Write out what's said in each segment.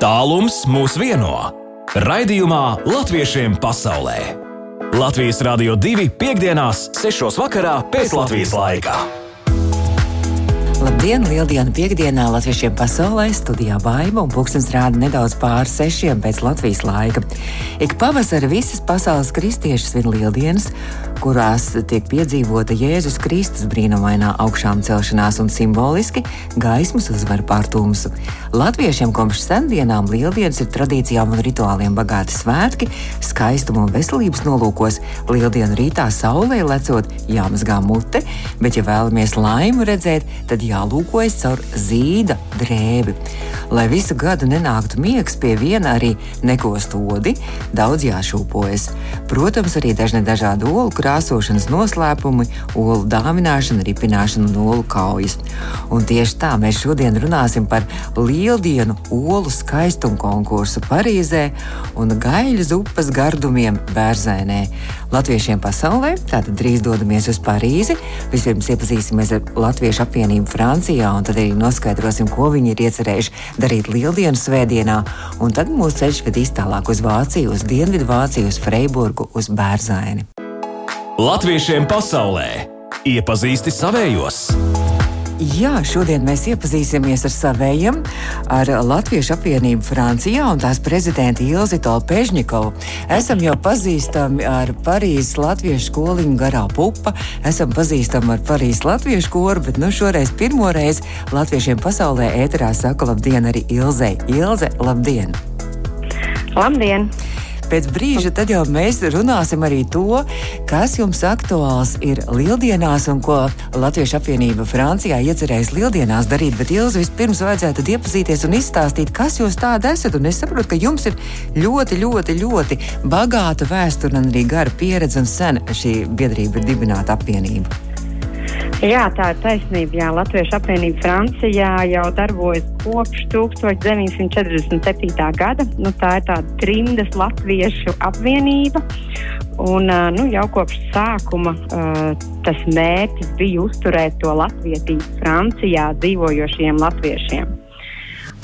Tālums mūs vieno. Raidījumā Latviešiem pasaulē. Latvijas Rādio 2.5.6. pēc Latvijas laika. Labdien, lieldienu piekdienā latviešiem pasaulē studijā Baiba un pulkstens rāda nedaudz pāri sešiem pēc Latvijas laika. Ik pavasara visas pasaules kristieši svin lieldienas, kurās tiek piedzīvota Jēzus Kristus brīnumainā augšām celšanās un simboliski gaismas uzvar pār tumsu. Latviešiem kopš sendienām lieldienas ir tradīcijām un rituāliem bagāti svētki, skaistuma un veselības nolūkos. Lieldienu rītā saulē lecot jāmazgā mute, bet ja vēlamies laimu redzēt, tad jālūkojas caur zīda drēbi. Lai visu gadu nenāktu miegs pie viena arī nekostodi, daudz jāšūpojas. Protams, arī dažne dažādi olu krāsošanas noslēpumi, olu dāvināšana, ripināšana un olu kaujas. Un tieši tā mēs šodien runāsim par lieldienu olu skaistumu konkursu Parīzē un gaļas upes gardumiem Bērzainē. Latviešiem pasaulē tātad drīz dodamies uz Parīzi. Vispirms iepazīsimies ar Latviešu apvienību Francijā, un tad arī noskaidrosim, ko viņi ir iecerējuši darīt Lieldienu svētdienā. Un tad mūsu ceļš vedīs tālāk uz Vāciju, uz Dienvidu Vāciju, uz Freiburgu, uz Bērzaini. Latviešiem pasaulē iepazīsti savējos! Jā, šodien mēs iepazīsimies ar saviem, ar Latviešu apvienību Francijā un tās prezidentu Ilzitu Pežņikovu. Esam jau pazīstami ar Parīzes latviešu skoliņu garā pupa, esam pazīstami ar Parīzes latviešu koru, bet nu šoreiz pirmo reizi latviešiem pasaulē ēterā saka labdien arī Ilzei. Ilze, labdien! Labdien! Pēc brīža tad jau mēs runāsim arī to, kas jums aktuāls ir lieldienās un ko Latviešu apvienība Francijā iecerējas lieldienās darīt. Bet Ilzi vispirms vajadzētu iepazīties un izstāstīt, kas jūs tādi esat. Un es saprotu, ka jums ir ļoti, ļoti, ļoti bagāta vēsture un arī gara pieredze un sen šī biedrība ir dibināta apvienība. Jā, tā ir taisnība. Jā, Latviešu apvienība Francijā jau darbojas kopš 1947. gada. Nu, tā ir tāda trimdas latviešu apvienība. Un, nu, jau kopš sākuma tas mērķis bija uzturēt to latvietību Francijā dzīvojošiem latviešiem.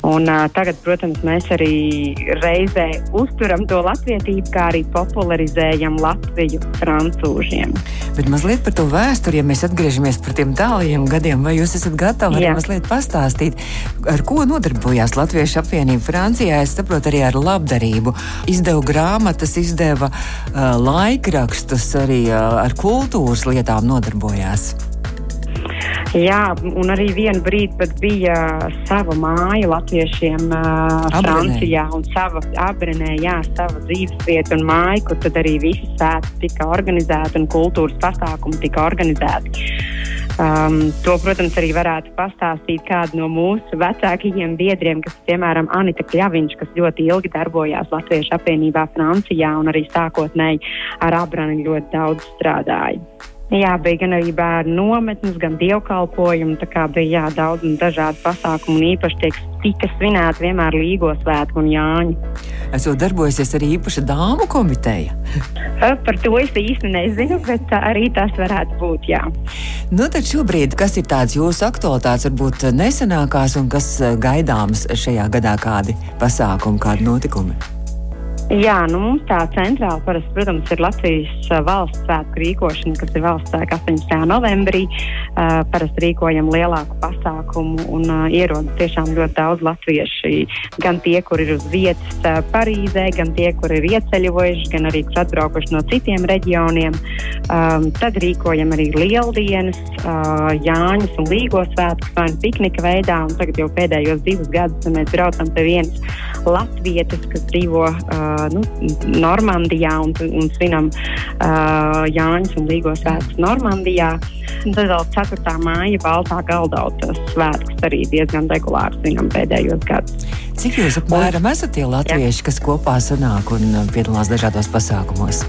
Un, uh, tagad, protams, mēs arī reizē uzturam to latvietību, kā arī popularizējam Latviju francūžiem. Bet mazliet par to vēsturi, ja mēs atgriežamies pie tiem tālajiem gadiem, vai jūs esat gatavi arī mazliet pastāstīt, ar ko nodarbojās Latviešu apvienība Francijā? Es saprotu, arī ar labdarību. Izdeva grāmatas, izdeva uh, laikrakstus, arī uh, ar kultūras lietām nodarbojās. Jā, un arī vienu brīdi pat bija sava māja latviešiem uh, Francijā un sava apbrenē, jā, sava dzīvesvieta un māja, kur tad arī visi sēti tika organizēti un kultūras pasākumi tika organizēti. Um, to, protams, arī varētu pastāstīt kādu no mūsu vecākajiem biedriem, kas, piemēram, Anita Kļaviņš, kas ļoti ilgi darbojās Latviešu apvienībā Francijā un arī sākotnēji ar abrani ļoti daudz strādāja. Jā, bija gan arī bērnu nometnes, gan dievkalpojumi. Tā kā bija jā, daudz un dažādu pasākumu, un īpaši tiek tika svinēti vienmēr Līgo svētku un Jāņu. Esot darbojusies arī īpaša dāmu komiteja. Par to es īsti nezinu, bet arī tas varētu būt. Jā. Nu, tad šobrīd, kas ir tāds jūsu aktualitātes, varbūt nesenākās un kas gaidāms šajā gadā, kādi pasākumi, kādi notikumi? Jā, nu, mums tā centrāla parasti, protams, ir Latvijas valsts svētku rīkošana, kas ir valsts svētku 18. novembrī. Uh, parasti rīkojam lielāku pasākumu un uh, ierodas tiešām ļoti daudz latviešu. Gan tie, kur ir uz vietas uh, Parīzē, gan tie, kur ir ieceļojuši, gan arī kur atbraukuši no citiem reģioniem. Um, tad rīkojam arī lieldienas, uh, Jāņus un Līgo svētkus vai nu piknika veidā. Un tagad jau pēdējos divus gadus mēs braucam pie vienas latvietes, kas dzīvo uh, nu, Normandijā un, un svinam uh, Jāņus un Līgos svētkus Normandijā. Un tad vēl 4. māja Baltā galdautas svētkus arī diezgan regulāri svinam pēdējos gados. Cik jūs apmēram esat tie latvieši, Jā. kas kopā sanāk un piedalās dažādos pasākumos?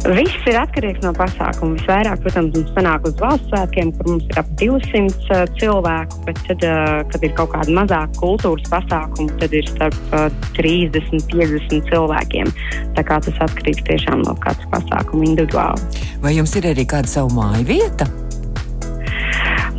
Viss ir atkarīgs no pasākuma. Visvairāk, protams, mums sanāk uz valsts svētkiem, kur mums ir ap 200 uh, cilvēku, bet tad, uh, kad ir kaut kāda mazāka kultūras pasākuma, tad ir starp uh, 30, 50 cilvēkiem. Tā kā tas atkarīgs tiešām no katra pasākuma individuāli. Vai jums ir arī kāda savu māju vieta?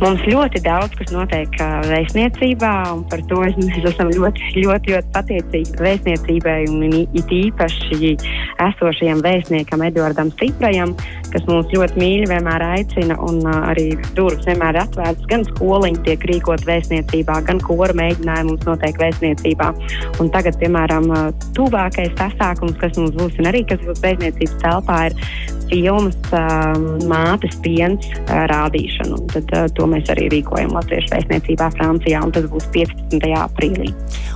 Mums ļoti daudz kas notiek vēstniecībā, un par to mēs esam ļoti, ļoti, ļoti pateicīgi vēstniecībai un it īpaši esošajam vēstniekam Eduardam Stiprajam, kas mūs ļoti mīļi vienmēr aicina un arī durvis vienmēr ir atvērtas. Gan skoliņi tiek rīkot vēstniecībā, gan kora mēģinājumi mums notiek vēstniecībā. Un tagad, piemēram, tuvākais pasākums, kas mums būs un arī kas būs vēstniecības telpā, ir filmas uh, Mātes piens uh, rādīšanu. Tad, uh, to mēs arī rīkojam Latviešu vēstniecībā Francijā, un tas būs 15. aprīlī.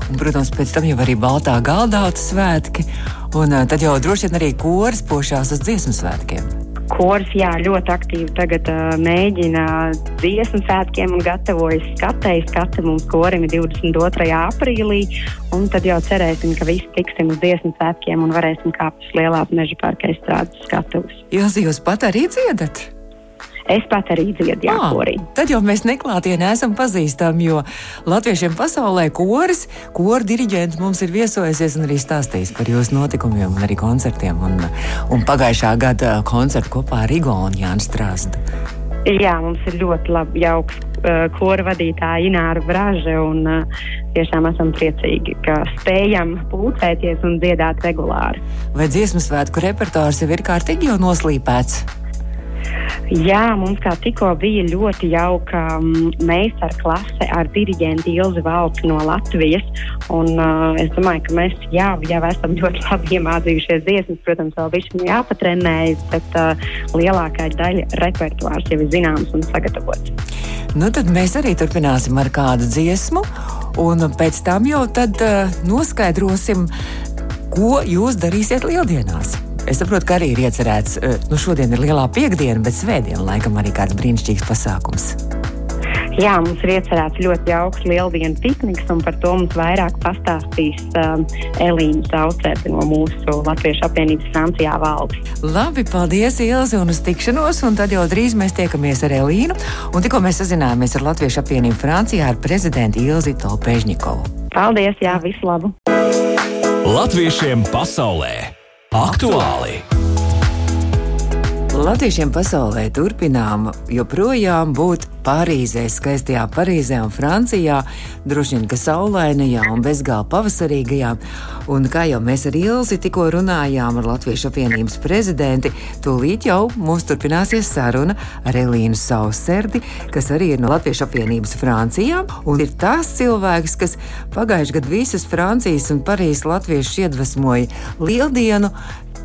Un, protams, pēc tam jau arī Baltā galdauta svētki, un uh, tad jau droši vien arī koris pošās uz dziesmu svētkiem. Kors jā, ļoti aktīvi tagad uh, mēģina dziesmu svētkiem un gatavojas skatei. Skate mums korim ir 22. aprīlī, tad jau cerēsim, ka visi tiksim uz dziesmu svētkiem un varēsim kāpt uz lielās meža parka izstrādes skatuves. Jūs, jūs pat arī dziedat? Es pat arī dziedu ah, korī. Tad jau mēs neklātienē esam pazīstami, jo latviešiem pasaulē koris, kora diriģents mums ir viesojusies un arī stāstījis par jūsu notikumiem un arī koncertiem. Un, un pagājušā gada koncertu kopā ar Igonu Jānu Strāzdu. Jā, mums ir ļoti labi jauks uh, kora vadītāja Ināra Braža. Un, uh, tiešām esam priecīgi, ka spējam pulcēties un dziedāt regulāri. Vai dziesmu svētku repertuārs jau ir kārtīgi jau noslīpēts? Jā, mums kā tikko bija ļoti jauka um, meistara klase ar diriģentu Ilzi Valci no Latvijas. Un, uh, es domāju, ka mēs jā, jau esam ļoti labi iemācījušies dziesmas. Protams, vēl viņš jāpatrenējas, bet uh, lielākā daļa repertuārs jau ir zināms un sagatavots. Nu, tad mēs arī turpināsim ar kādu dziesmu, un pēc tam jau tad, uh, noskaidrosim, ko jūs darīsiet lieldienās. Es saprotu, ka arī ir iecerēts, eh, nu šodien ir lielā piekdiena, bet svētdiena laikam arī kāds brīnišķīgs pasākums. Jā, mums ir iecerēts ļoti jauks lieldienu pikniks, un par to mums vairāk pastāstīs uh, Elīna Zaucēta no mūsu Latviešu apvienības Francijā valdes. Labi, paldies, Ilzi, un uz tikšanos, un tad jau drīz mēs tiekamies ar Elīnu, un tikko mēs sazinājāmies ar Latviešu apvienību Francijā ar prezidentu Ilzi Tolpežņikovu. Paldies, jā, visu labu! Latviešiem pasaulē! Aktuāli! Latviešiem pasaulē turpinām joprojām būt Parīzē, skaistajā Parīzē un Francijā, droši vien, ka saulainajā un bezgala pavasarīgajā. Un kā jau mēs ar Ilzi tikko runājām ar Latviešu apvienības prezidenti, tūlīt jau mums turpināsies saruna ar Elīnu Sauserdi, kas arī ir no Latviešu apvienības Francijā. Un ir tās cilvēks, kas pagājušajā gadā visas Francijas un Parīzes latviešus iedvesmoja lieldienu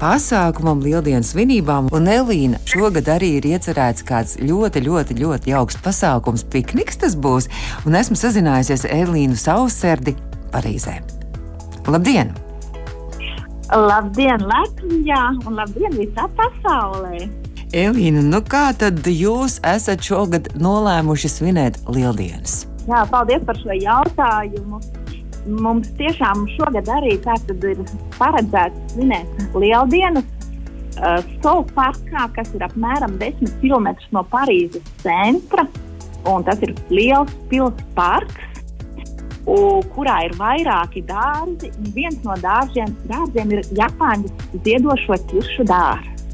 pasākumam, lieldienas svinībām. Un Elīna šogad arī ir iecerēts kāds ļoti, ļoti, ļoti jauks pasākums, pikniks tas būs. Un esmu sazinājusies ar Elīnu Sauserdi Parīzē. Labdien! Labdien, Latvijā un labdien visā pasaulē! Elīna, nu kā tad jūs esat šogad nolēmuši svinēt lieldienas? Jā, paldies par šo jautājumu mums tiešām šogad arī ir paredzēts svinēt lieldienas uh, Soul parkā, kas ir apmēram 10 km no Parīzes centra. Tas ir liels pilsētas parks, kurā ir vairāki dārzi. Viens no dārziem, dārziem ir Japāņu ziedošo ķiršu dārzs.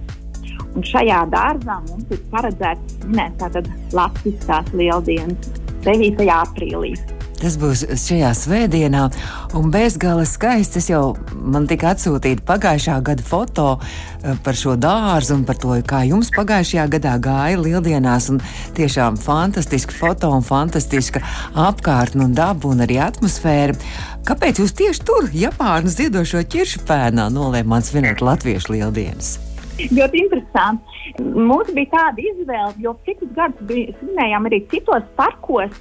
Un šajā dārzā mums ir paredzēts svinēt Latvijas lieldienas 9. aprīlī. Tas būs šajā svētdienā, un bezgala skaists. Es jau man tika atsūtīta pagājušā gada foto eh, par šo dārzu un par to, kā jums pagājušajā gadā gāja lieldienās. Tiešām fantastiska foto un fantastiska apkārtne un daba un arī atmosfēra. Kāpēc jūs tieši tur, Japānas ziedošo ķiršu pēnā, nolēmāt svinēt latviešu lieldienas? Ļoti interesanti. Mums bija tāda izvēle, jo citus gadus svinējām arī citos parkos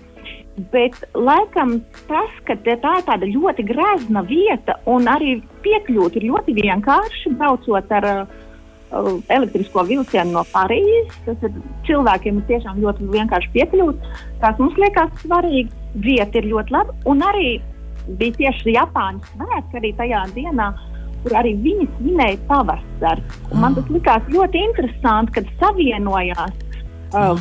Bet laikam tas, ka tā ir tāda ļoti grezna vieta un arī piekļūt ir ļoti vienkārši braucot ar uh, elektrisko vilcienu no Parīzes. Tas ir cilvēkiem ir tiešām ļoti vienkārši piekļūt. Tas mums liekas svarīgi. Vieta ir ļoti laba un arī bija tieši Japāņu svētki arī tajā dienā. Kur arī viņi svinēja pavasari. Man tas likās ļoti interesanti, kad savienojās uh,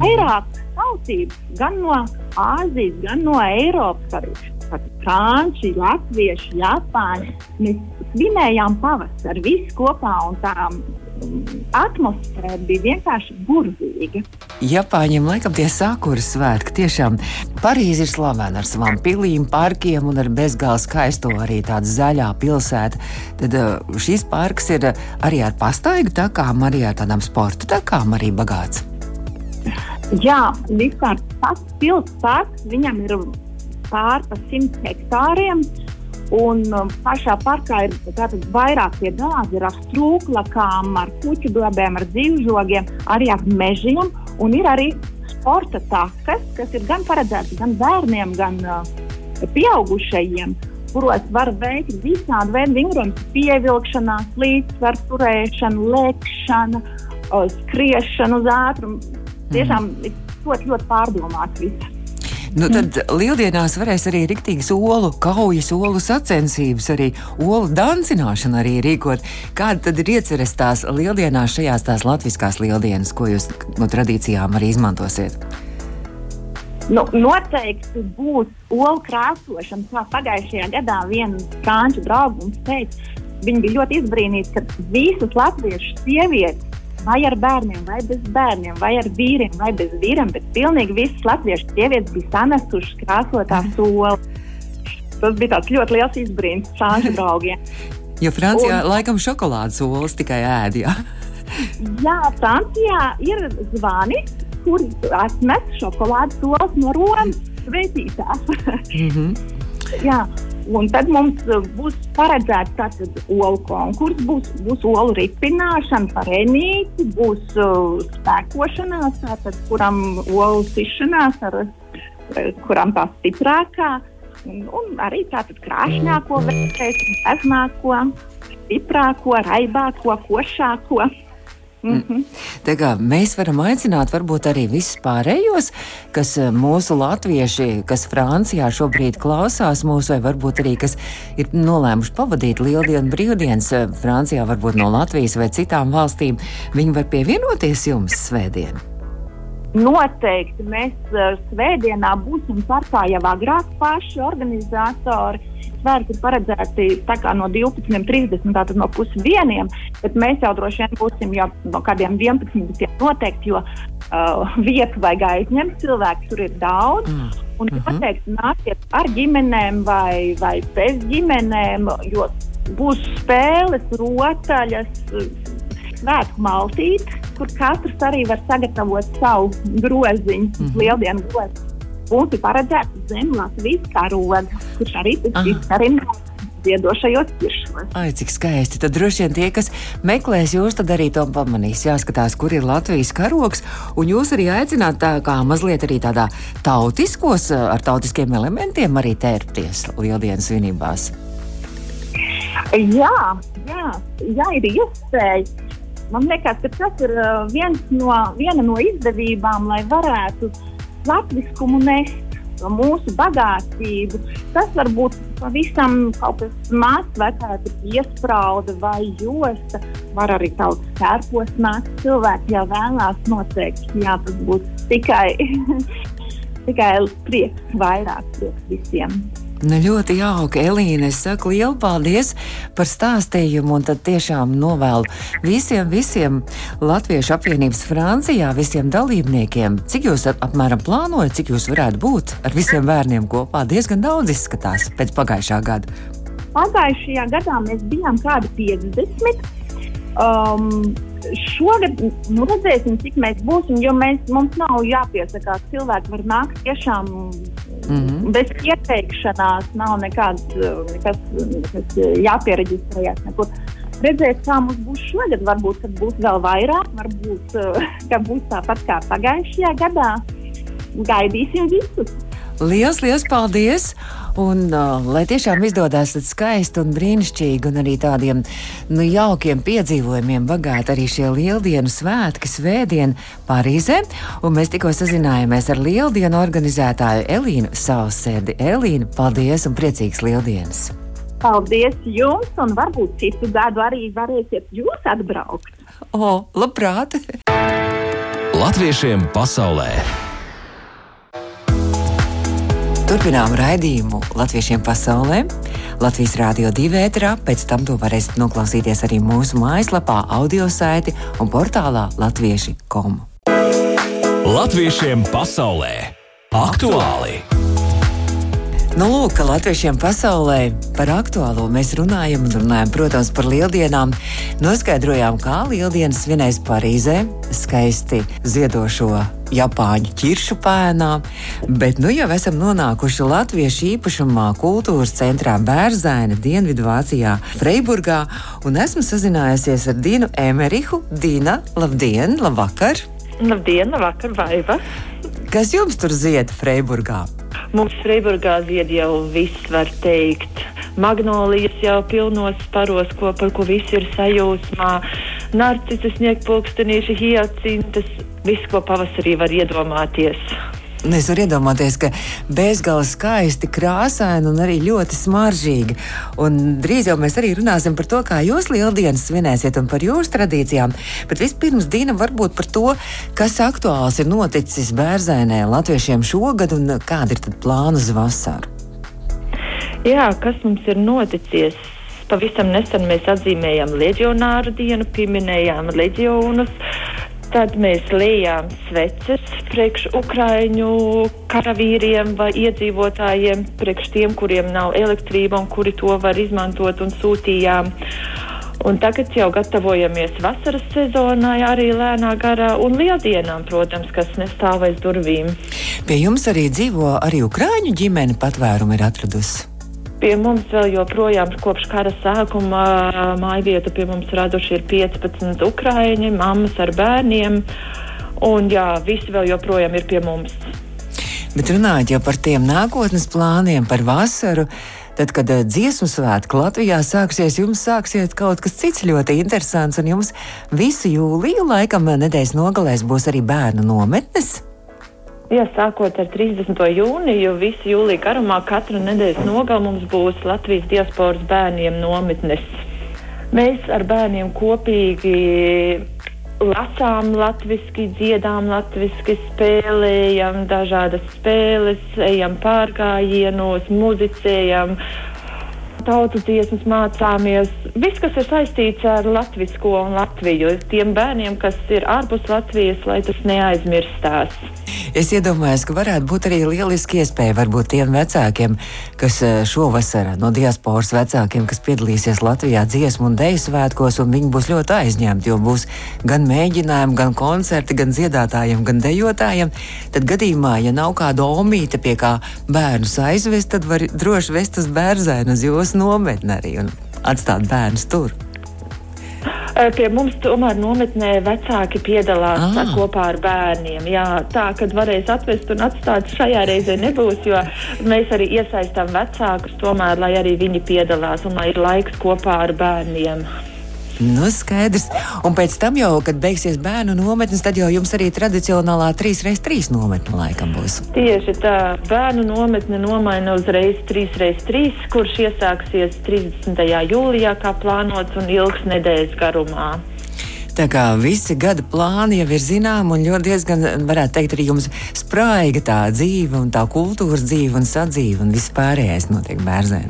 vairāk tautības, gan no Āzijas, gan no Eiropas, arī franči, latvieši, japāņi. Mēs svinējām pavasari visi kopā un tā mm, atmosfēra bija vienkārši burvīga. Japāņiem laikam tie sakuras svētki tiešām Parīze ir slavena ar savām pilīm, parkiem un ar bezgalīgi skaisto arī tādu zaļā pilsētu. Tad uh, šis parks ir arī ar pastaigu takām, arī ar tādām sporta takām, arī bagāts. Jā, vispār tas pilsētas, viņam ir pār pa simt hektāriem. Un um, pašā parkā ir tātad, vairāk tie dārzi ar strūklakām, ar puķu glabēm, ar dzīvžogiem, arī ar mežiem. Un ir arī sporta takas, kas ir gan paredzētas gan bērniem, gan uh, pieaugušajiem, kuros var veikt visādi veidi vingrojums, pievilkšanās, līdzsvaru turēšana, lēkšana, uh, skriešana uz ātrumu. Tiešām mm. ļoti, ļoti pārdomāts viss. Nu, tad lieldienās varēs arī rīktīgas olu, kaujas olu sacensības, arī olu dancināšanu arī rīkot. Kāda tad ir iecerēs tās lieldienās šajās tās latviskās lieldienas, ko jūs no tradīcijām arī izmantosiet? Nu, noteikti būs olu krāsošana. Kā pagājušajā gadā viens franču draugs mums teica, viņi bija ļoti izbrīnīti, ka visas latviešu sievietes vai ar bērniem, vai bez bērniem, vai ar vīriem, vai bez vīriem, bet pilnīgi visas latviešu sievietes bija sanesušas krāsotā soli. Tas bija tāds ļoti liels izbrīns franču draugiem. Jo Francijā un, laikam šokolādes olas tikai ēdīja. jā, Francijā ir zvani, kur atmet šokolādes olas no Romas svētītās. mm -hmm. jā, Un tad mums uh, būs paredzēts tātad olu konkurss, būs, būs olu ripināšana par enīti, būs uh, spēkošanās, tātad, kuram olu sišanās, ar, kuram tā stiprākā, un, un arī tātad krāšņāko vērtēsim, pezmāko, stiprāko, raibāko, košāko. Mm -hmm. Kā mēs varam aicināt, varbūt arī visus pārējos, kas eh, mūsu latvieši, kas Francijā šobrīd klausās mūsu, vai varbūt arī kas ir nolēmuši pavadīt lieldienu brīvdienas eh, Francijā, varbūt no Latvijas vai citām valstīm, viņi var pievienoties jums svētdien. Noteikti mēs uh, svētdienā būsim parkā jau agrāk paši organizatori svētki ir paredzēti no 12.30, tātad no pusdieniem, bet mēs jau droši vien būsim jau no kādiem 11. noteikti, jo uh, vietu vajag aizņemt, cilvēku tur ir daudz. Mm. Un mm -hmm. noteikti nāciet ar ģimenēm vai, vai bez ģimenēm, jo būs spēles, rotaļas, svētku maltītes, kur katrs arī var sagatavot savu groziņu, mm -hmm. lieldienu groziņu būtu paredzēts zem Latvijas karoga, kurš arī tiks arī ziedošajos ķiršos. Ai, cik skaisti. Tad droši vien tie, kas meklēs jūs, tad arī to pamanīs. Jāskatās, kur ir Latvijas karogs. Un jūs arī aicināt tā kā mazliet arī tādā tautiskos, ar tautiskiem elementiem arī tērpties lieldienas svinībās. Jā, jā, jā ir iespēja. Man liekas, ka tas ir viens no, viena no izdevībām, lai varētu latviskumu nest. Mūsu bagātību. Tas var būt pavisam kaut kas mazs, vai kāda iesprāde vai josta. Var arī kaut kas ķērpos nākt. Cilvēki jau vēlās noteikti, jā, tas būs tikai, tikai prieks, vairāk prieks visiem. Nu, ļoti jauki, Elīna. Es saku lielu paldies par stāstījumu, un tad tiešām novēlu visiem, visiem Latviešu apvienības Francijā, visiem dalībniekiem, cik jūs apmēram plānojat, cik jūs varētu būt ar visiem bērniem kopā. Diezgan daudz izskatās pēc pagājušā gada. Pagājušajā gadā mēs bijām kādi 50. Um, šogad nu, redzēsim, cik mēs būsim, jo mēs, mums nav jāpiesakās. Cilvēki var nākt tiešām mm -hmm. bez pieteikšanās, nav nekāds, nekas, nekas jāpiereģistrējas. Nekur. Redzēt, kā mums būs šogad, varbūt būs vēl vairāk, varbūt būs tāpat kā pagājušajā gadā. Gaidīsim visus! Lielas, liels paldies! Un, uh, lai tiešām izdodas tāds skaisti un brīnišķīgi, un arī tādiem nu, jaukiem piedzīvojumiem bagāti arī šie lieldienu svētki, svētdiena Parīzē. Un mēs tikko sazinājāmies ar lieldienu organizētāju Elīnu Saussēdi. Elīna, paldies un priecīgs lieldienas! Paldies jums, un varbūt citu gadu arī varēsiet jūs atbraukt. O, labprāt! Latviešiem pasaulē! Turpinām raidījumu Latviešiem pasaulē. Latvijas Rādio 2 ēterā, pēc tam to varēsiet noklausīties arī mūsu mājaslapā, audio saiti un portālā latvieši.com. Latviešiem pasaulē aktuāli! Nu, lūk, latviešiem pasaulē par aktuālo mēs runājam un runājam, protams, par lieldienām. Noskaidrojām, kā lieldienas svinēs Parīzē, skaisti ziedošo Japāņu ķiršu pēnā, bet nu jau esam nonākuši Latviešu īpašumā kultūras centrā Bērzaina Dienvidvācijā, Freiburgā, un esmu sazinājusies ar Dinu Emerihu. Dina, labdien, labvakar! Labdien, labvakar, Vaiva! Kas jums tur zied Freiburgā? Mums Freiburgā zied jau viss, var teikt. Magnolijas jau pilnos paros, ko, par ko visi ir sajūsmā. Narcises, sniegpulkstenīši, hiacintas, viss, ko pavasarī var iedomāties. Es varu iedomāties, ka bezgalīgi skaisti, krāsaini un arī ļoti smaržīgi. Un drīz jau mēs arī runāsim par to, kā jūs lieldienas svinēsiet un par jūsu tradīcijām. Bet vispirms, Dīna, varbūt par to, kas aktuāls ir noticis bērnē latviešiem šogad un kāda ir plāna uz vasaru. Jā, kas mums ir noticis? Pavisam nesen mēs atzīmējām leģionāru dienu, pieminējām leģionus. Tad mēs lējām sveces priekš Ukrāņu karavīriem vai iedzīvotājiem, priekš tiem, kuriem nav elektrība un kuri to var izmantot un sūtījām. Un tagad jau gatavojamies vasaras sezonai, arī lēnā garā un lieldienām, protams, kas nestāv aiz durvīm. Pie jums arī dzīvo arī Ukrāņu ģimene patvērumu ir atradusi. Pie mums vēl joprojām kopš kara sākuma mājvietu pie mums raduši ir 15 ukrāņi, mammas ar bērniem. Un jā, visi vēl joprojām ir pie mums. Bet runājot jau par tiem nākotnes plāniem, par vasaru, tad, kad dziesmu svētki Latvijā sāksies, jums sāksies kaut kas cits ļoti interesants, un jums visu jūliju, laikam, nedēļas nogalēs būs arī bērnu nometnes. Jā, sākot ar 30. jūniju, visu jūliju garumā, katru nedēļas nogalu mums būs Latvijas diasporas bērniem nometnes. Mēs ar bērniem kopīgi lasām latviešu, dziedām latviešu, spēlējam dažādas spēles, ejam pārgājienos, muzicējam, tautas dziesmas mācāmies. Viss, kas ir saistīts ar latviešu un Latviju, tiem bērniem, kas ir ārpus Latvijas, lai tas neaizmirstās. Es iedomājos, ka varētu būt arī lieliski iespēja varbūt tiem vecākiem, kas eh, šovasar no diasporas vecākiem, kas piedalīsies Latvijā dziesmu un deju svētkos, un viņi būs ļoti aizņemti, jo būs gan mēģinājumi, gan koncerti, gan dziedātājiem, gan dejotājiem. Tad gadījumā, ja nav kāda omīte pie kā bērnus aizvest, tad var droši vest uz bērnu uz jūsu nometni arī un atstāt bērnus tur. Pie mums tomēr nometnē vecāki piedalās ah. kopā ar bērniem. Jā, tā, kad varēs atvest un atstāt šajā reizē nebūs, jo mēs arī iesaistām vecākus tomēr, lai arī viņi piedalās un lai ir laiks kopā ar bērniem. Nu, skaidrs. Un pēc tam, jau, kad beigsies bērnu nometnes, tad jau jums arī tradicionālā 3x3 nometne laikam būs. Tieši tā, bērnu nometne nomaina uzreiz 3x3, kurš iesāksies 30. jūlijā, kā plānots, un ilgs nedēļas garumā. Tā kā visi gada plāni jau ir zināmi, un ļoti diezgan, varētu teikt, arī jums spraiga tā dzīve, un tā kultūras dzīve un sadzīve, un viss pārējais notiek bērnē.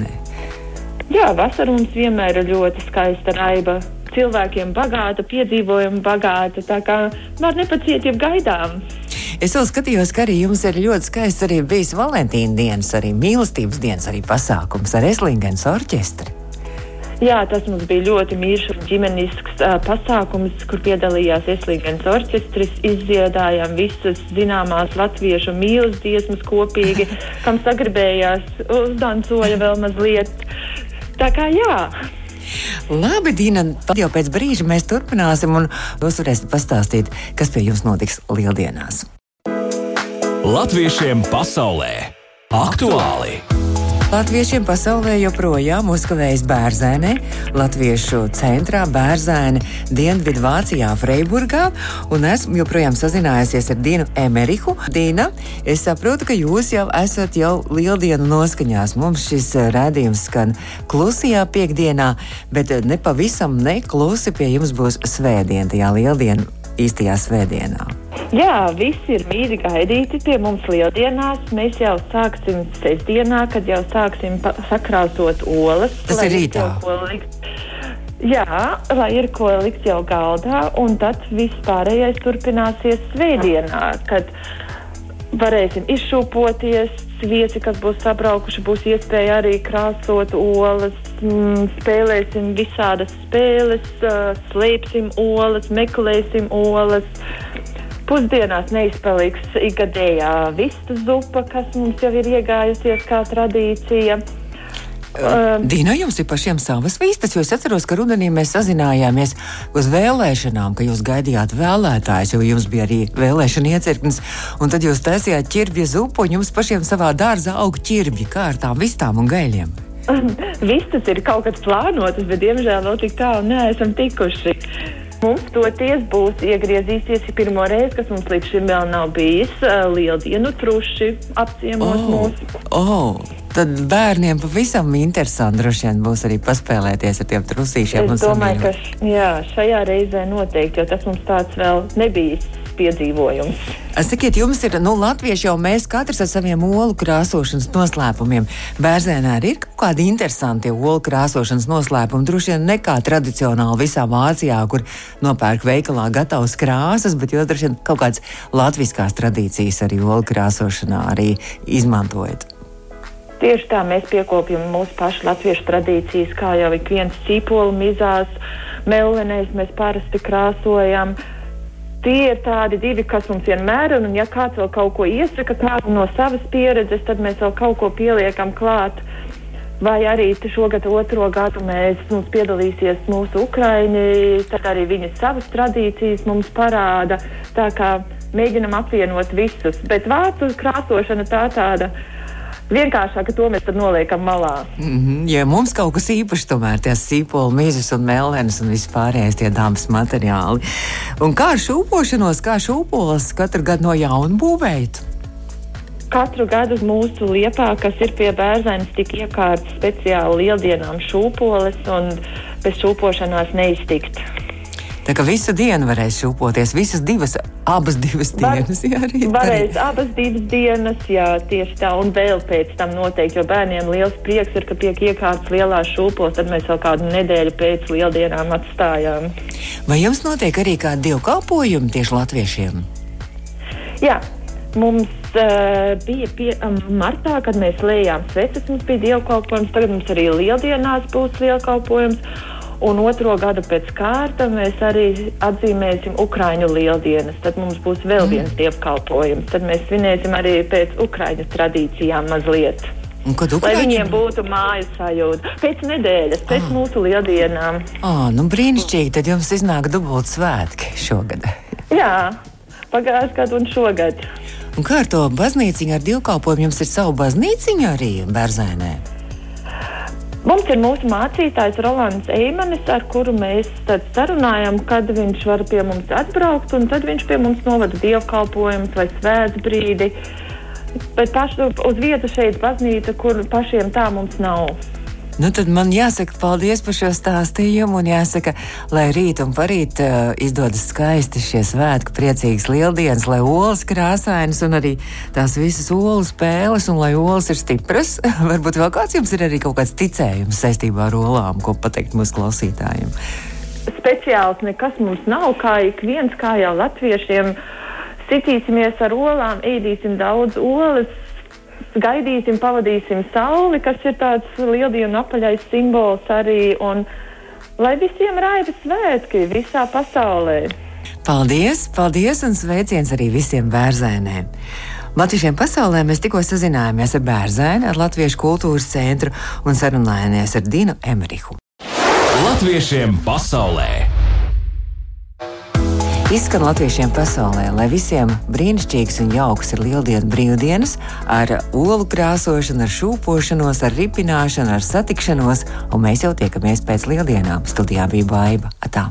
Jā, vasara mums vienmēr ir ļoti skaista raiba cilvēkiem bagāta, piedzīvojuma bagāta. Tā kā var nepacietību gaidām. Es vēl skatījos, ka arī jums ir ļoti skaists arī bijis Valentīna dienas, arī mīlestības dienas, arī pasākums ar Eslingens orķestri. Jā, tas mums bija ļoti mīļš un ģimenisks uh, pasākums, kur piedalījās Eslīgens orķestris. Izdziedājām visas zināmās latviešu mīlestības dziesmas kopīgi, kam sagribējās uzdancoja vēl mazliet. Tā kā jā. Labi, Dina, tad jau pēc brīža mēs turpināsim, un jūs varēsiet pastāstīt, kas pie jums notiks lieldienās. Latviešiem pasaulē aktuāli! Latviešiem pasaulē joprojām uzkavējas bērnē, Latviešu centrā bērnē, Dienvidu Vācijā, Freiburgā. Un esmu joprojām sazinājusies ar Dinu Emerihu. Dina, es saprotu, ka jūs jau esat jau lieldienu noskaņās. Mums šis rādījums skan klusajā piekdienā, bet ne pavisam neklusi pie jums būs svētdiena, tajā lieldienu īstajā svētdienā. Jā, visi ir mīļi gaidīti pie mums lieldienās. Mēs jau sāksim sestdienā, kad jau sāksim sakrāsot olas. Tas ir rītā. Jā, lai ir ko likt jau galdā, un tad viss pārējais turpināsies svētdienā, kad varēsim izšūpoties. Viesi, kas būs sabraukuši, būs iespēja arī krāsot olas, mm, spēlēsim visādas spēles, uh, slēpsim olas, meklēsim olas. Pusdienās neizpaliks ikgadējā vistu zupa, kas mums jau ir iegājusies kā tradīcija. Uh, Dīna, jums ir pašiem savas vistas, jo es atceros, ka rudenī mēs sazinājāmies uz vēlēšanām, ka jūs gaidījāt vēlētājus, jo jums bija arī vēlēšana iecirknis, un tad jūs taisījāt ķirbju zupu, un jums pašiem savā dārzā aug ķirbji, kā ar tām vistām un gaļiem. Vistas ir kaut kas plānotas, bet diemžēl vēl tik tālu neesam tikuši. Mums toties būs iegriezīsies pirmo reizi, kas mums līdz šim vēl nav bijis. Lieldienu truši apciemos oh, mūsu. Oh. Tad bērniem pavisam interesanti droši vien būs arī paspēlēties ar tiem trusīšiem. Es domāju, ka jā, šajā reizē noteikti, jo tas mums tāds vēl nebijis piedzīvojums. Sakiet, jums ir, nu, latvieši jau mēs katrs ar saviem olu krāsošanas noslēpumiem. Bērnē arī ir kaut kādi interesanti olu krāsošanas noslēpumi. Droši vien nekā tradicionāli visā Vācijā, kur nopērk veikalā gatavas krāsas, bet jūs droši vien kaut kādas latviskās tradīcijas arī olu krāsošanā arī izmantojat. Tieši tā mēs piekopjam mūsu pašu latviešu tradīcijas, kā jau ik viens cīpolu mizās, melnēs mēs parasti krāsojam. Uh, tie ir tādi divi, kas mums vienmēr ir. Un, ja kāds vēl kaut ko iesaka, kādu no savas pieredzes, tad mēs vēl kaut ko pieliekam klāt. Vai arī šogad, otro gadu, mēs, mums piedalīsies mūsu ukrāņi, tad arī viņi savas tradīcijas mums parāda. Tā kā mēģinam apvienot visus. Bet vārtu krāsošana tā tāda vienkāršāk, ka to mēs noliekam malā. Mm -hmm, ja mums kaut kas īpašs, tomēr tās sīpola, mizas un melnēs un vispārējais tie dabas materiāli. Un kā ar šūpošanos, kā šūpolas katru gadu no jauna būvēt? Katru gadu mūsu liepā, kas ir pie bērniem, tika iekārtas speciāli lieldienām šūpoles, un bez šūpošanās neiztikt. Tā kā visu dienu varēs šūpoties, visas divas, abas divas dienas. Jā, arī varēs abas divas dienas, jā, tieši tā. Un vēl pēc tam noteikti, jo bērniem liels prieks ir, ka tiek iekārts lielās šūpos, tad mēs vēl kādu nedēļu pēc lieldienām atstājām. Vai jums notiek arī kādi dievkalpojumi tieši latviešiem? Jā, Mums uh, bija pie, um, martā, kad mēs lējām sveces, mums bija dievkalpojums. Tagad mums arī lieldienās būs dievkalpojums. Un otro gadu pēc kārta mēs arī atzīmēsim Ukrāņu lieldienas. Tad mums būs vēl mm. viens dievkalpojums. Tad mēs svinēsim arī pēc Ukrāņu tradīcijām mazliet. Lai viņiem būtu mājas sajūta. Pēc nedēļas, pēc ah. mūsu lieldienām. Ah, nu brīnišķīgi. Tad jums iznāk dubult svētki šogad. Jā, pagājušajā gadā un šogad. Un kā ar to baznīciņu, ar divkalpojumu jums ir savu baznīciņu arī bērnē? Mums ir mūsu mācītājs Rolands Eimanis, ar kuru mēs sarunājam, kad viņš var pie mums atbraukt, un tad viņš pie mums novada dievkalpojumus vai svētbrīdi. Bet pašu, uz vietas šeit baznīca, kur pašiem tā mums nav. Nu, tad man jāsaka paldies par šo stāstījumu, un jāsaka, lai rīt un parīt uh, izdodas skaisti šie svētki, priecīgas lieldienas, lai olas krāsainas un arī tās visas olu spēles, un lai olas ir stipras. Varbūt vēl kāds jums ir arī kaut kāds ticējums saistībā ar olām, ko pateikt mūsu klausītājiem. Speciāls nekas mums nav, kā ik viens, kā jau latviešiem. Sitīsimies ar olām, ēdīsim daudz olas, gaidīsim, pavadīsim sauli, kas ir tāds lieldienu apaļais simbols arī. Un, lai visiem raiba svētki visā pasaulē. Paldies, paldies un sveiciens arī visiem bērniem! Latviešiem pasaulē mēs tikko sazinājāmies ar bērnu, ar Latviešu kultūras centru un sarunājāmies ar Dinu Emerihu. Latviešiem pasaulē! Izskan latviešiem pasaulē, lai visiem brīnišķīgs un jauks ir lieldienu brīvdienas, ar olu krāsošanu, ar šūpošanos, ar ripināšanu, ar satikšanos, un mēs jau tiekamies pēc lieldienām. Studijā bija baiva. Atā.